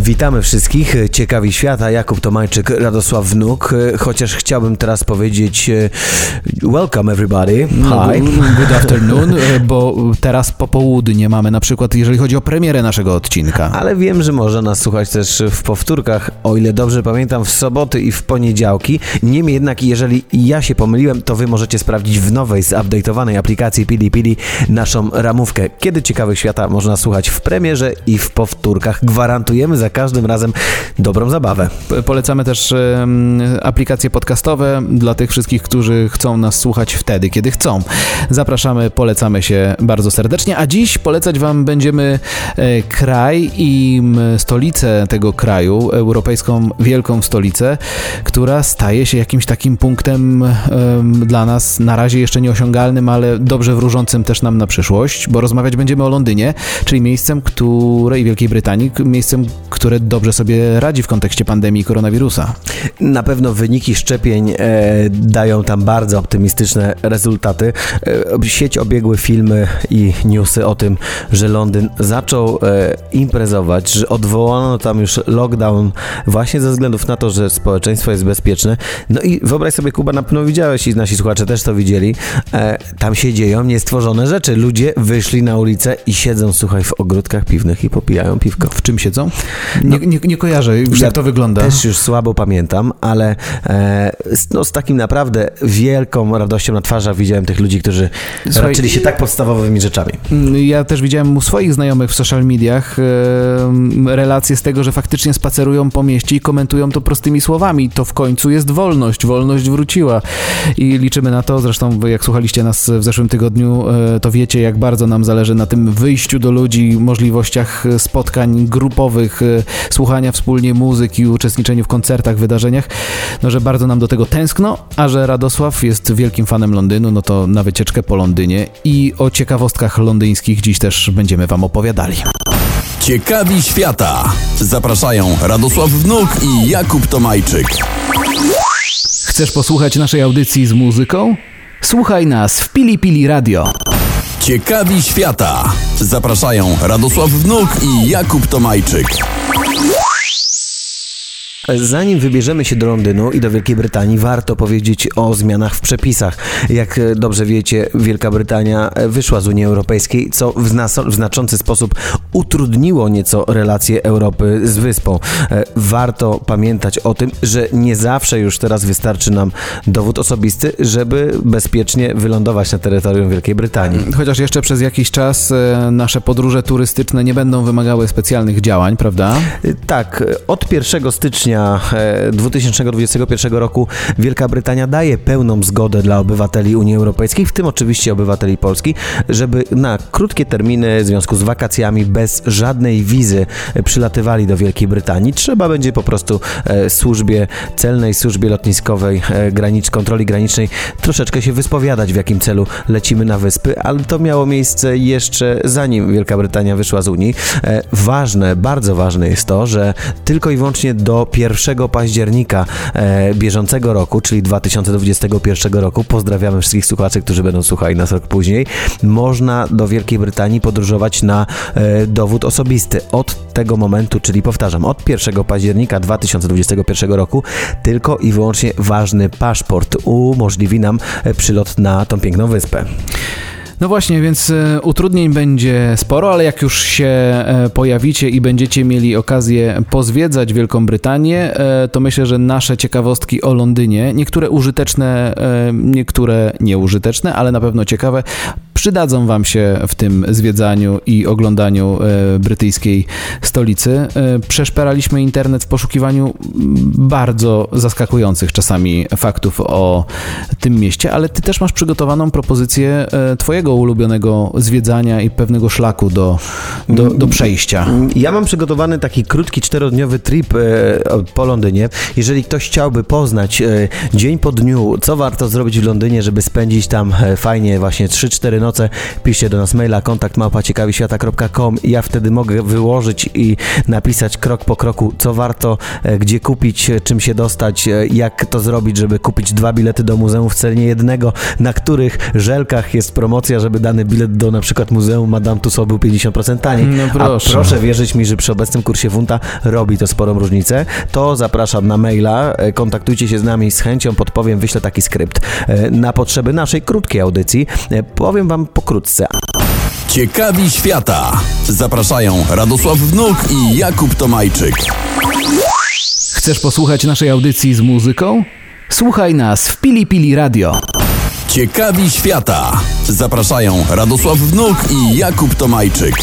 Witamy wszystkich, ciekawi świata, Jakub Tomajczyk, Radosław Wnuk, chociaż chciałbym teraz powiedzieć e, welcome everybody, hi. Good afternoon, e, bo teraz popołudnie mamy na przykład, jeżeli chodzi o premierę naszego odcinka. Ale wiem, że można nas słuchać też w powtórkach, o ile dobrze pamiętam, w soboty i w poniedziałki. Niemniej jednak, jeżeli ja się pomyliłem, to wy możecie sprawdzić w nowej, zupdate'owanej aplikacji Pili Pili naszą ramówkę. Kiedy ciekawych świata można słuchać w premierze i w powtórkach. Gwarantujemy za każdym razem dobrą zabawę. Polecamy też aplikacje podcastowe dla tych wszystkich, którzy chcą nas słuchać wtedy, kiedy chcą. Zapraszamy, polecamy się bardzo serdecznie, a dziś polecać Wam będziemy e, kraj i stolicę tego kraju, europejską wielką stolicę, która staje się jakimś takim punktem em, dla nas na razie jeszcze nieosiągalnym, ale dobrze wróżącym też nam na przyszłość, bo rozmawiać będziemy o Londynie, czyli miejscem, które i Wielkiej Brytanii, miejscem, które dobrze sobie radzi w kontekście pandemii koronawirusa. Na pewno wyniki szczepień e, dają tam bardzo optymistyczne rezultaty. E, sieć obiegły filmy i newsy o tym, że Londyn zaczął e, imprezować, że odwołano tam już lockdown właśnie ze względów na to, że społeczeństwo jest bezpieczne. No i wyobraź sobie, Kuba, na pewno widziałeś i nasi słuchacze też to widzieli. E, tam się dzieją niestworzone rzeczy. Ludzie wyszli na ulicę i siedzą, słuchaj, w ogródkach piwnych i popijają piwko. W czym siedzą? Nie, nie, nie kojarzę już, jak to wygląda. Też już słabo pamiętam, ale e, z, no, z takim naprawdę wielką radością na twarzach widziałem tych ludzi, którzy Słuchaj, raczyli się tak podstawowymi rzeczami. Mm, Ja też widziałem u swoich znajomych w social mediach em, relacje z tego, że faktycznie spacerują po mieście i komentują to prostymi słowami. To w końcu jest wolność, wolność wróciła. I liczymy na to, zresztą jak słuchaliście nas w zeszłym tygodniu, e, to wiecie jak bardzo nam zależy na tym wyjściu do ludzi, możliwościach e, spotkań grupowych, e, słuchania wspólnie muzyki, uczestniczeniu w koncertach, wydarzeniach, no że bardzo nam do tego tęskno, a że Radosław jest wielkim fanem Londynu, no to na wycieczkę po Londynie i o ciekawostkach londyńskich dziś też będziemy wam opowiadali. Ciekawi świata. Zapraszają Radosław Wnuk i Jakub Tomajczyk. Chcesz posłuchać naszej audycji z muzyką? Słuchaj nas w Pili Pili Radio. Ciekawi świata. Zapraszają Radosław Wnuk i Jakub Tomajczyk. Zanim wybierzemy się do Londynu i do Wielkiej Brytanii, warto powiedzieć o zmianach w przepisach. Jak e, dobrze wiecie, Wielka Brytania e, wyszła z Unii Europejskiej, co w, w znaczący sposób utrudniło nieco relacje Europy z wyspą. E, Warto pamiętać o tym, że nie zawsze już teraz wystarczy nam dowód osobisty, żeby bezpiecznie wylądować na terytorium Wielkiej Brytanii. Chociaż jeszcze przez jakiś czas nasze podróże turystyczne nie będą wymagały specjalnych działań, prawda? Tak, od 1 stycznia e, 2021 roku Wielka Brytania daje pełną zgodę dla obywateli Unii Europejskiej, w tym oczywiście obywateli Polski, żeby na krótkie terminy w związku z wakacjami bez żadnej wizy e, przylatywali do Wielkiej Brytanii. Trzeba będzie po prostu e, służbie celnej, służbie lotniskowej, e, granicz, kontroli granicznej troszeczkę się wyspowiadać, w jakim celu lecimy na wyspy, ale to miało miejsce jeszcze zanim Wielka Brytania wyszła z Unii. E, Ważne, bardzo ważne jest to, że tylko i wyłącznie do 1 października e, bieżącego roku, czyli 2021 roku, pozdrawiamy wszystkich słuchaczy, którzy będą słuchali nas rok później, można do Wielkiej Brytanii podróżować na e, dowód osobisty. Od tego momentu, czyli powtarzam, od 1 października 2021 roku, tylko i wyłącznie ważny paszport umożliwi nam e, przylot na tą piękną wyspę. No właśnie, więc e, utrudnień będzie sporo, ale jak już się e, pojawicie i będziecie mieli okazję pozwiedzać Wielką Brytanię, e, to myślę, że nasze ciekawostki o Londynie, niektóre użyteczne, niektóre nieużyteczne, ale na pewno ciekawe, przydadzą Wam się w tym zwiedzaniu i oglądaniu e, brytyjskiej stolicy. E, przeszperaliśmy internet w poszukiwaniu bardzo zaskakujących czasami faktów o tym mieście, ale Ty też masz przygotowaną propozycję e, Twojego ulubionego zwiedzania i pewnego szlaku do, do, do przejścia. Ja mam przygotowany taki krótki, czterodniowy trip po Londynie. Jeżeli ktoś chciałby poznać dzień po dniu, co warto zrobić w Londynie, żeby spędzić tam fajnie właśnie 3-4 noce, piszcie do nas maila kontakt ciekawiświata.com ja wtedy mogę wyłożyć i napisać krok po kroku, co warto, e, gdzie kupić, e, czym się dostać, e, jak to zrobić, żeby kupić dwa bilety do muzeum w cenie jednego, na których żelkach jest promocja, żeby dany bilet do na przykład Muzeum Madame Tussauds był 50% taniej. No proszę. A proszę wierzyć mi, że przy obecnym kursie funta robi to sporą różnicę. To zapraszam na maila, kontaktujcie się z nami z chęcią, podpowiem, wyślę taki skrypt. Na potrzeby naszej krótkiej audycji powiem wam pokrótce. Ciekawi świata. Zapraszają Radosław Wnuk i Jakub Tomajczyk. Chcesz posłuchać naszej audycji z muzyką? Słuchaj nas w Pili Pili Radio. Ciekawi świata. Zapraszają Radosław Wnuk i Jakub Tomajczyk.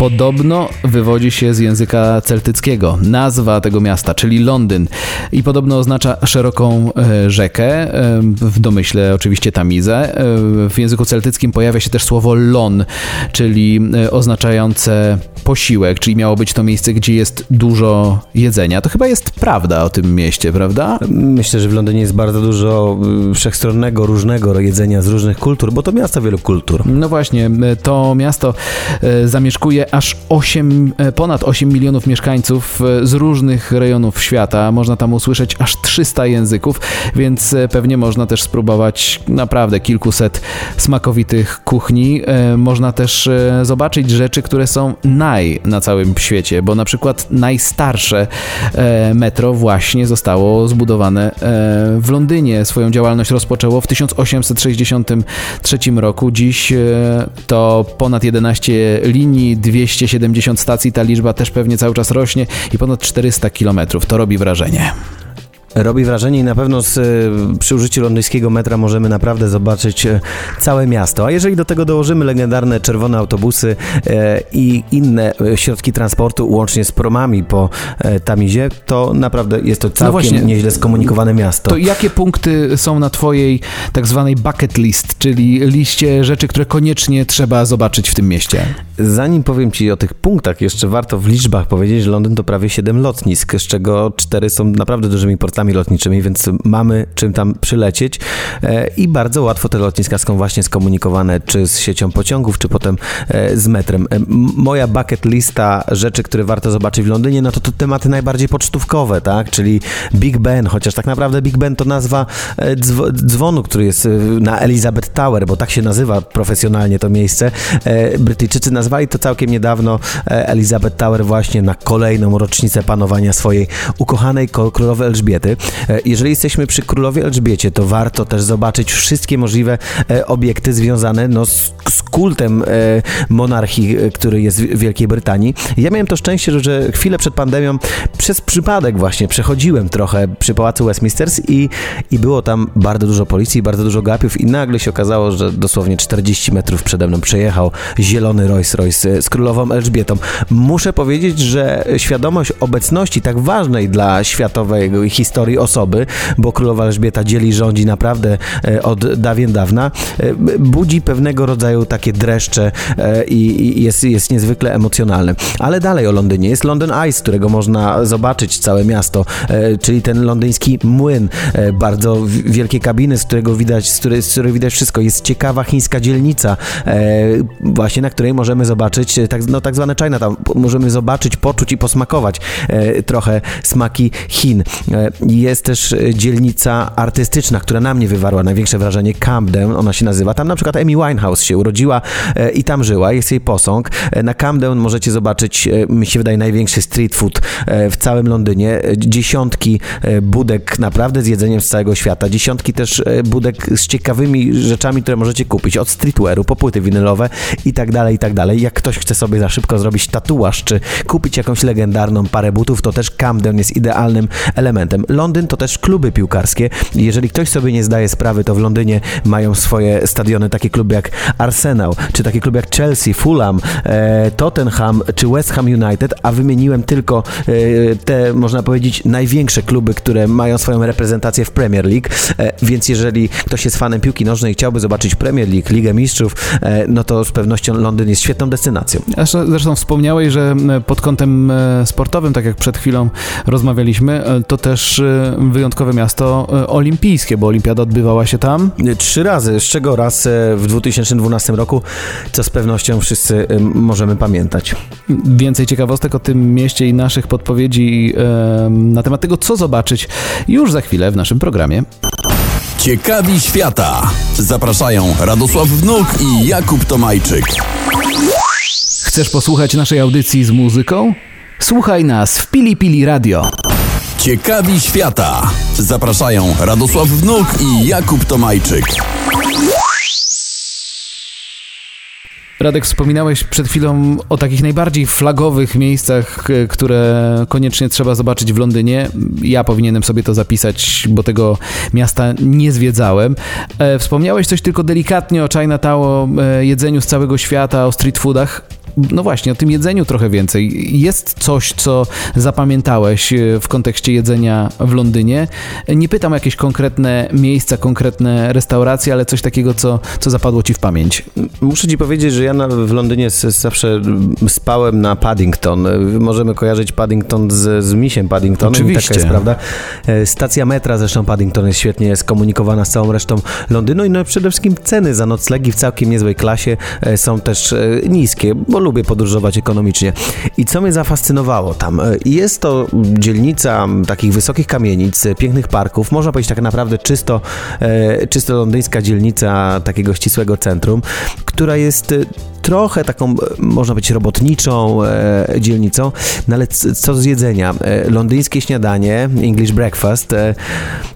Podobno wywodzi się z języka celtyckiego. Nazwa tego miasta, czyli Londyn. I podobno oznacza szeroką e, rzekę, e, w domyśle oczywiście Tamizę. E, w języku celtyckim pojawia się też słowo lon, czyli oznaczające posiłek, czyli miało być to miejsce, gdzie jest dużo jedzenia. To chyba jest prawda o tym mieście, prawda? Myślę, że w Londynie jest bardzo dużo y, wszechstronnego, różnego jedzenia z różnych kultur, bo to miasto wielu kultur. No właśnie, to miasto e, zamieszkuje aż 8, e, ponad 8 milionów mieszkańców z różnych rejonów świata. Można tam usłyszeć aż 300 języków, więc pewnie można też spróbować naprawdę kilkuset smakowitych kuchni. Można też zobaczyć rzeczy, które są na całym świecie, bo na przykład najstarsze e, metro właśnie zostało zbudowane e, w Londynie. Swoją działalność rozpoczęło w 1863 roku. Dziś e, to ponad 11 linii, 270 stacji. Ta liczba też pewnie cały czas rośnie i ponad 400 kilometrów. To robi wrażenie. Robi wrażenie i na pewno z, y, przy użyciu londyńskiego metra możemy naprawdę zobaczyć e, całe miasto. A jeżeli do tego dołożymy legendarne czerwone autobusy e, i inne e, środki transportu, łącznie z promami po e, Tamizie, to naprawdę jest to całkiem właśnie. nieźle skomunikowane miasto. To jakie punkty są na Twojej tak zwanej bucket list, czyli liście rzeczy, które koniecznie trzeba zobaczyć w tym mieście? Zanim powiem Ci o tych punktach, jeszcze warto w liczbach powiedzieć, że Londyn to prawie 7 lotnisk, z czego 4 są naprawdę dużymi portami lotniczymi, więc mamy czym tam przylecieć e, i bardzo łatwo te lotniska są właśnie skomunikowane czy z siecią pociągów, czy potem e, z metrem. E, Moja bucket lista rzeczy, które warto zobaczyć w Londynie, no to to tematy najbardziej pocztówkowe, tak, czyli Big Ben, chociaż tak naprawdę Big Ben to nazwa dzwo- dzwonu, który jest na Elizabeth Tower, bo tak się nazywa profesjonalnie to miejsce. Brytyjczycy nazwali to całkiem niedawno Elizabeth Tower właśnie na kolejną rocznicę panowania swojej ukochanej ko- królowej Elżbiety. E, Jeżeli jesteśmy przy królowej Elżbiecie, to warto też zobaczyć wszystkie możliwe e, obiekty związane no, z, z kultem e, monarchii, który jest w Wielkiej Brytanii. Ja miałem to szczęście, że chwilę przed pandemią przez przypadek właśnie przechodziłem trochę przy Pałacu Westminsters i, i było tam bardzo dużo policji, bardzo dużo gapiów i nagle się okazało, że dosłownie 40 metrów przede mną przejechał zielony Rolls Royce z królową Elżbietą. Muszę powiedzieć, że świadomość obecności tak ważnej dla światowej historii osoby, bo królowa Elżbieta dzieli rządzi naprawdę e, od dawien dawna, e, budzi pewnego rodzaju takie dreszcze e, i, jest, jest niezwykle emocjonalny. Ale dalej o Londynie. Jest London z którego można zobaczyć całe miasto, czyli ten londyński młyn, bardzo wielkie kabiny, z którego widać, z której, z której widać wszystko. Jest ciekawa chińska dzielnica, właśnie na której możemy zobaczyć tak, no, tak zwane Chinatown. Możemy zobaczyć, poczuć i posmakować trochę smaki Chin. Jest też e, dzielnica artystyczna, która na mnie wywarła największe wrażenie, Camden, ona się nazywa. Tam na przykład Amy Winehouse się urodziła e, i tam żyła, jest jej posąg. E, Na Camden możecie zobaczyć, mi się wydaje, największy street food w całym Londynie. Dziesiątki budek naprawdę z jedzeniem z całego świata, dziesiątki też budek z ciekawymi rzeczami, które możecie kupić, od streetwearu po płyty winylowe i tak dalej, i tak dalej. Jak ktoś chce sobie za szybko zrobić tatuaż, czy kupić jakąś legendarną parę butów, to też Camden jest idealnym elementem. Londyn to też kluby piłkarskie. Jeżeli ktoś sobie nie zdaje sprawy, to w Londynie mają swoje stadiony, takie kluby jak Arsenal, czy takie kluby jak Chelsea, Fulham, e, Tottenham, czy West Ham United, a wymieniłem tylko e, te, można powiedzieć, największe kluby, które mają swoją reprezentację w Premier League, e, więc jeżeli ktoś jest fanem piłki nożnej i chciałby zobaczyć Premier League, Ligę Mistrzów, no to z pewnością Londyn jest świetną destynacją. Zresztą, wspomniałeś, że pod kątem sportowym, tak jak przed chwilą rozmawialiśmy, to też wyjątkowe miasto e, olimpijskie, bo olimpiada odbywała się tam. Trzy razy, z czego raz e, w 2012 roku, co z pewnością wszyscy możemy pamiętać. Więcej ciekawostek o tym mieście i naszych podpowiedzi na temat tego, co zobaczyć już za chwilę w naszym programie. Ciekawi świata. Zapraszają Radosław Wnuk i Jakub Tomajczyk. Chcesz posłuchać naszej audycji z muzyką? Słuchaj nas w Pili Pili Radio. Ciekawi świata. Zapraszają Radosław Wnuk i Jakub Tomajczyk. Radek, wspominałeś przed chwilą o takich najbardziej flagowych miejscach, które koniecznie trzeba zobaczyć w Londynie. Ja powinienem sobie to zapisać, bo tego miasta nie zwiedzałem. E, Wspomniałeś coś tylko delikatnie o Chinatown, o e, jedzeniu z całego świata, o street foodach. No właśnie, o tym jedzeniu trochę więcej. Jest coś, co zapamiętałeś e, w kontekście jedzenia w Londynie. Nie pytam o jakieś konkretne miejsca, konkretne restauracje, ale coś takiego, co, co zapadło ci w pamięć. Muszę ci powiedzieć, że ja na, w Londynie zawsze spałem na Paddington. Możemy kojarzyć Paddington z, z misiem Paddingtonem. Oczywiście. Taka jest prawda. E, Stacja metra zresztą Paddington jest świetnie skomunikowana z całą resztą Londynu i no przede wszystkim ceny za noclegi w całkiem niezłej klasie e, są też e, niskie, bo lubię podróżować ekonomicznie. I co mnie zafascynowało tam? E, Jest to dzielnica takich wysokich kamienic, e, pięknych parków, można powiedzieć tak naprawdę czysto, e, czysto londyńska dzielnica takiego ścisłego centrum, która jest trochę taką, e, można powiedzieć, robotniczą e, dzielnicą, no ale co z jedzenia? E, londyńskie śniadanie, English breakfast, e,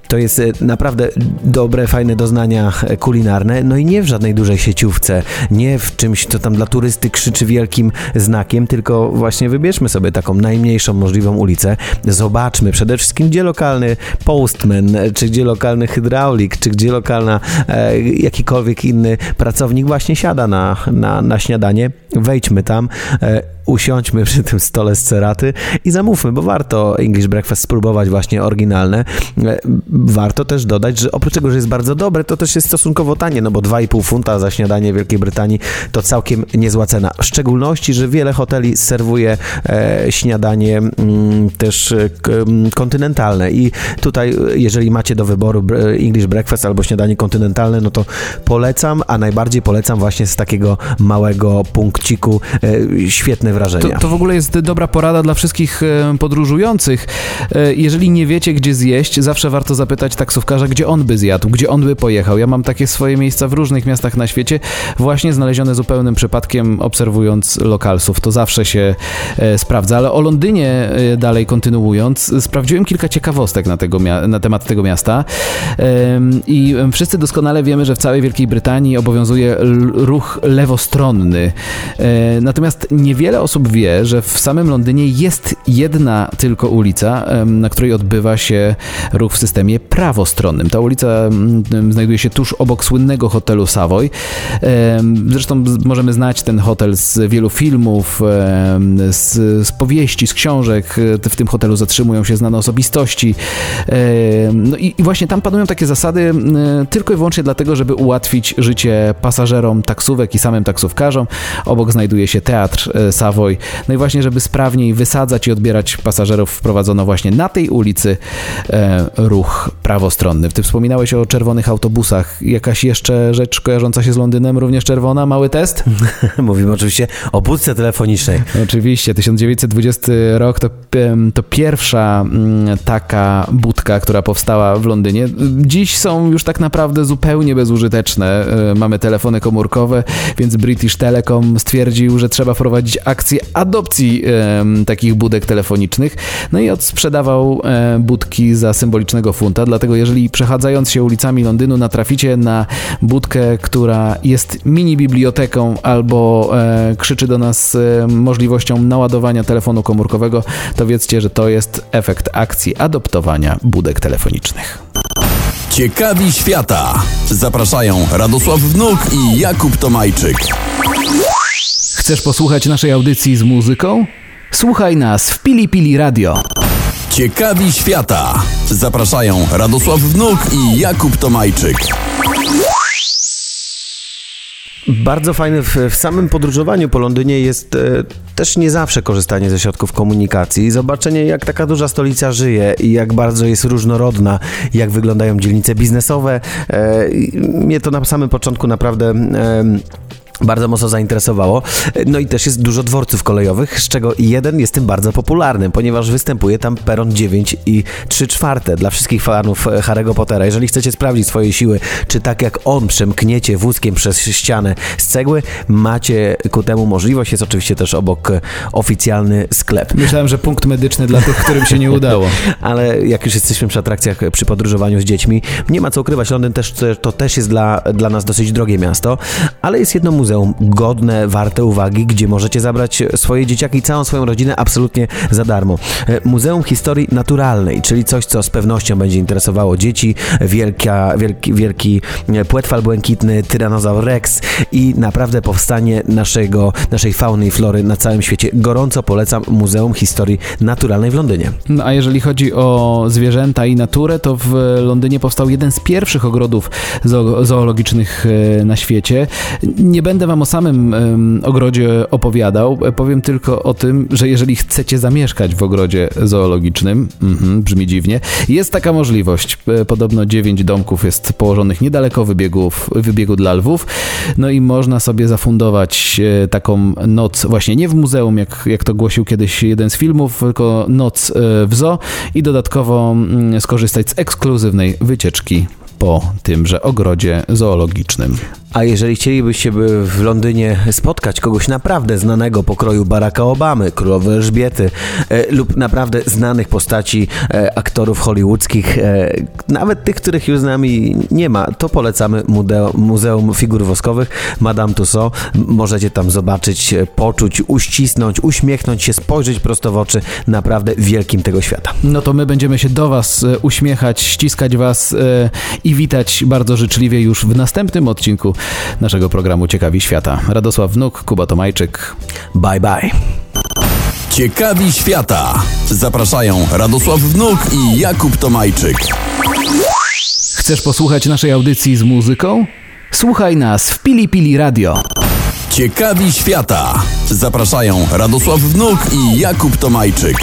to jest e, naprawdę dobre, fajne doznania e, kulinarne, no i nie w żadnej dużej sieciówce, nie w czymś, co tam dla turysty krzyczy wielkim znakiem, tylko właśnie wybierzmy sobie taką najmniejszą możliwą ulicę, zobaczmy przede wszystkim, gdzie lokalny postman, czy gdzie lokalny hydraulik, czy gdzie lokalna e, jakikolwiek inny pracownik właśnie siada na, na, na śniadanie, wejdźmy tam, e, usiądźmy przy tym stole z ceraty i zamówmy, bo warto English Breakfast spróbować właśnie oryginalne. E, Warto też dodać, że oprócz tego, że jest bardzo dobre, to też jest stosunkowo tanie, no bo 2,5 funta za śniadanie w Wielkiej Brytanii to całkiem niezła cena. W szczególności, że wiele hoteli serwuje e, śniadanie mm, też e, k- m, kontynentalne i tutaj, e, jeżeli macie do wyboru English Breakfast albo śniadanie kontynentalne, no to polecam, a najbardziej polecam właśnie z takiego małego punkciku e, świetne wrażenia. to w ogóle jest dobra porada dla wszystkich e, podróżujących. E, Jeżeli nie wiecie, gdzie zjeść, zawsze warto zapytać taksówkarza, gdzie on by zjadł, gdzie on by pojechał. Ja mam takie swoje miejsca w różnych miastach na świecie, właśnie znalezione zupełnym przypadkiem, obserwując lokalsów. To zawsze się e, sprawdza. Ale o Londynie dalej kontynuując, sprawdziłem kilka ciekawostek na, tego na temat tego miasta. I wszyscy doskonale wiemy, że w całej Wielkiej Brytanii obowiązuje ruch lewostronny. Natomiast niewiele osób wie, że w samym Londynie jest jedna tylko ulica, na której odbywa się ruch w systemie prawostronnym. Ta ulica znajduje się tuż obok słynnego hotelu Savoy. Zresztą możemy znać ten hotel z wielu filmów, z, z powieści, z książek. W tym hotelu zatrzymują się znane osobistości. No i, i właśnie tam panują takie zasady tylko i wyłącznie dlatego, żeby ułatwić życie pasażerom taksówek i samym taksówkarzom. Obok znajduje się teatr e, Savoy. No i właśnie, żeby sprawniej wysadzać i odbierać pasażerów, wprowadzono właśnie na tej ulicy e, ruch prawostronny. Ty wspominałeś o czerwonych autobusach. Jakaś jeszcze rzecz kojarząca się z Londynem, również czerwona? Mały test? Mówimy oczywiście o budce telefonicznej. Oczywiście, 1920 rok to, to pierwsza mm, taka budka, która powstała w Londynie. Dziś są już tak naprawdę zupełnie bezużyteczne. E, Mamy telefony komórkowe, więc British Telecom stwierdził, że trzeba wprowadzić akcję akcję adopcji em, takich budek telefonicznych. No i odsprzedawał e, budki za symbolicznego funta, dlatego jeżeli przechadzając się ulicami Londynu natraficie na budkę, która jest mini biblioteką albo e, krzyczy do nas e, możliwością naładowania telefonu komórkowego, to wiedzcie, że to jest efekt akcji adoptowania budek telefonicznych. Ciekawi świata. Zapraszają Radosław Wnuk i Jakub Tomajczyk. Chcesz posłuchać naszej audycji z muzyką? Słuchaj nas w Pili Pili Radio. Ciekawi świata. Zapraszają Radosław Wnuk i Jakub Tomajczyk. Bardzo fajne w, w samym podróżowaniu po Londynie jest e, też nie zawsze korzystanie ze środków komunikacji, zobaczenie jak taka duża stolica żyje i jak bardzo jest różnorodna, jak wyglądają dzielnice biznesowe. E, mnie to na samym początku naprawdę. em, bardzo mocno zainteresowało. No i też jest dużo dworców kolejowych, z czego jeden jest tym bardzo popularnym, ponieważ występuje tam peron 9 i 3 czwarte. Dla wszystkich fanów e, Harry'ego Pottera, jeżeli chcecie sprawdzić swoje siły, czy tak jak on przemkniecie wózkiem przez ścianę z cegły, macie ku temu możliwość. Jest oczywiście też obok e, oficjalny sklep. Myślałem, że punkt medyczny dla tych, którym się nie udało. Ale jak już jesteśmy przy atrakcjach, przy podróżowaniu z dziećmi, nie ma co ukrywać, Londyn też, to też jest dla, dla nas dosyć drogie miasto, ale jest jedno muzeum godne, warte uwagi, gdzie możecie zabrać swoje dzieciaki i całą swoją rodzinę absolutnie za darmo. E, Muzeum Historii Naturalnej, czyli coś, co z pewnością będzie interesowało dzieci, wielka, wielki, wielki e, płetwal błękitny, tyranozaur rex i naprawdę powstanie naszego, naszej fauny i flory na całym świecie. Gorąco polecam Muzeum Historii Naturalnej w Londynie. No, a jeżeli chodzi o zwierzęta i naturę, to w Londynie powstał jeden z pierwszych ogrodów zoo- zoologicznych e, na świecie. Nie będę wam o samym ogrodzie opowiadał, powiem tylko o tym, że jeżeli chcecie zamieszkać w ogrodzie zoologicznym, mhm, brzmi dziwnie, jest taka możliwość. E, Podobno dziewięć domków jest położonych niedaleko wybiegów, wybiegu dla lwów, no i można sobie zafundować e, taką noc właśnie nie w muzeum, jak, jak to głosił kiedyś jeden z filmów, tylko noc e, w zoo i dodatkowo mm, skorzystać z ekskluzywnej wycieczki po tymże ogrodzie zoologicznym. A jeżeli chcielibyście by w Londynie spotkać kogoś naprawdę znanego pokroju Baracka Obamy, królowej Elżbiety e, lub naprawdę znanych postaci e, aktorów hollywoodzkich, e, nawet tych, których już z nami nie ma, to polecamy Mudeo, Muzeum Figur Woskowych Madame Tussauds. Możecie tam zobaczyć, e, poczuć, uścisnąć, uśmiechnąć się, spojrzeć prosto w oczy naprawdę wielkim tego świata. No to my będziemy się do Was e, uśmiechać, ściskać Was e, i witać bardzo życzliwie już w następnym odcinku naszego programu Ciekawi Świata. Radosław Wnuk, Kuba Tomajczyk. Bye bye. Ciekawi świata. Zapraszają Radosław Wnuk i Jakub Tomajczyk. Chcesz posłuchać naszej audycji z muzyką? Słuchaj nas w Pili Pili Radio. Ciekawi świata. Zapraszają Radosław Wnuk i Jakub Tomajczyk.